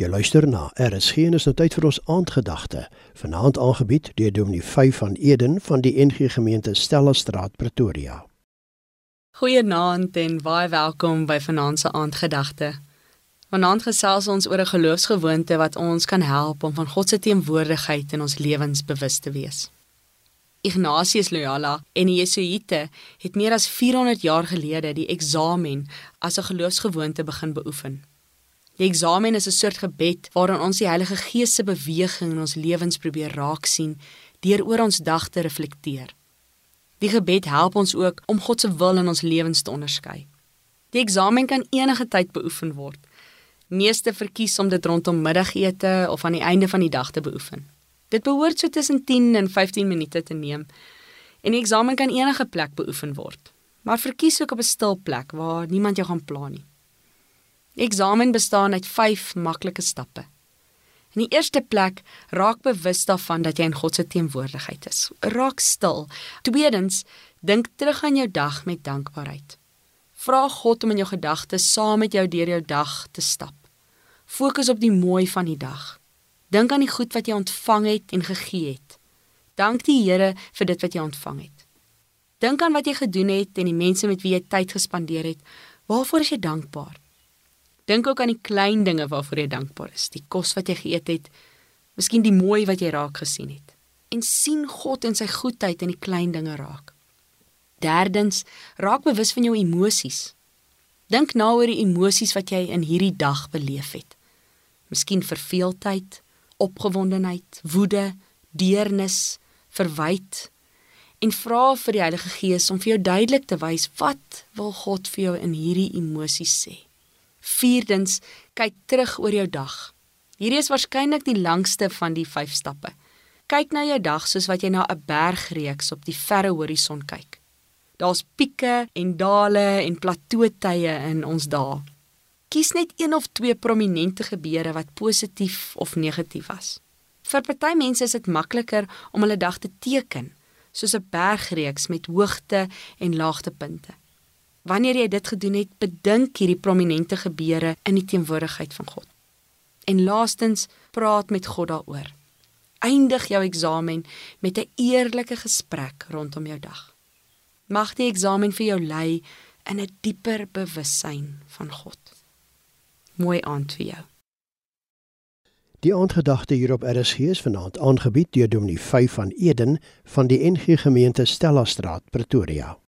Jy luister na RSG en is nou tyd vir ons aandgedagte. Vanaand aangebied deur Dominee 5 van Eden van die NG Gemeente Stella Straat Pretoria. Goeienaand en baie welkom by vanaand se aandgedagte. Vanaand gesels ons oor 'n geloofsgewoonte wat ons kan help om van God se teenwoordigheid in ons lewens bewus te wees. Ignatius Loyola en die Jesuïte het meer as 400 jaar gelede die eksamen as 'n geloofsgewoonte begin beoefen. Die eksamen is 'n soort gebed waarin ons die Heilige Gees se beweging in ons lewens probeer raak sien deur oor ons dag te reflekteer. Die gebed help ons ook om God se wil in ons lewens te onderskei. Die eksamen kan enige tyd beoefen word. Meeste verkies om dit rondom middagete of aan die einde van die dag te beoefen. Dit behoort so tussen 10 en 15 minute te neem. En die eksamen kan enige plek beoefen word. Maar verkies ook op 'n stil plek waar niemand jou gaan pla nie. Die eksamen bestaan uit 5 maklike stappe. In die eerste plek, raak bewus daarvan dat jy in God se teenwoordigheid is. Raak stil. Tweedens, dink terug aan jou dag met dankbaarheid. Vra God om in jou gedagtes saam met jou deur jou dag te stap. Fokus op die mooi van die dag. Dink aan die goed wat jy ontvang het en gegee het. Dank die Here vir dit wat jy ontvang het. Dink aan wat jy gedoen het en die mense met wie jy tyd gespandeer het. Waarvoor is jy dankbaar? Dink ook aan die klein dinge waarvoor jy dankbaar is, die kos wat jy geëet het, miskien die mooi wat jy raak gesien het. En sien God en sy goedheid in die klein dinge raak. Derdens, raak bewus van jou emosies. Dink na oor die emosies wat jy in hierdie dag beleef het. Miskien verveeldheid, opgewondenheid, woede, deernis, verwyd en vra vir die Heilige Gees om vir jou duidelik te wys wat wil God vir jou in hierdie emosies sê. Vierdens, kyk terug oor jou dag. Hierdie is waarskynlik die langste van die 5 stappe. Kyk na jou dag soos wat jy na 'n bergreeks op die verre horison kyk. Daar's pieke en dale en plateautye in ons dae. Kies net een of twee prominente gebeure wat positief of negatief was. Vir party mense is dit makliker om hulle dag te teken, soos 'n bergreeks met hoogte en laagtepunte. Wanneer jy dit gedoen het, bedink hierdie prominente gebeure in die teenwoordigheid van God. En laastens, praat met God daaroor. Eindig jou eksamen met 'n eerlike gesprek rondom jou dag. Mag die eksamen vir jou lei in 'n dieper bewussyn van God. Mooi aand vir jou. Die aandgedagte hier op RSG is vanaand aangebied deur Dominee 5 van Eden van die NG Gemeente Stella Straat, Pretoria.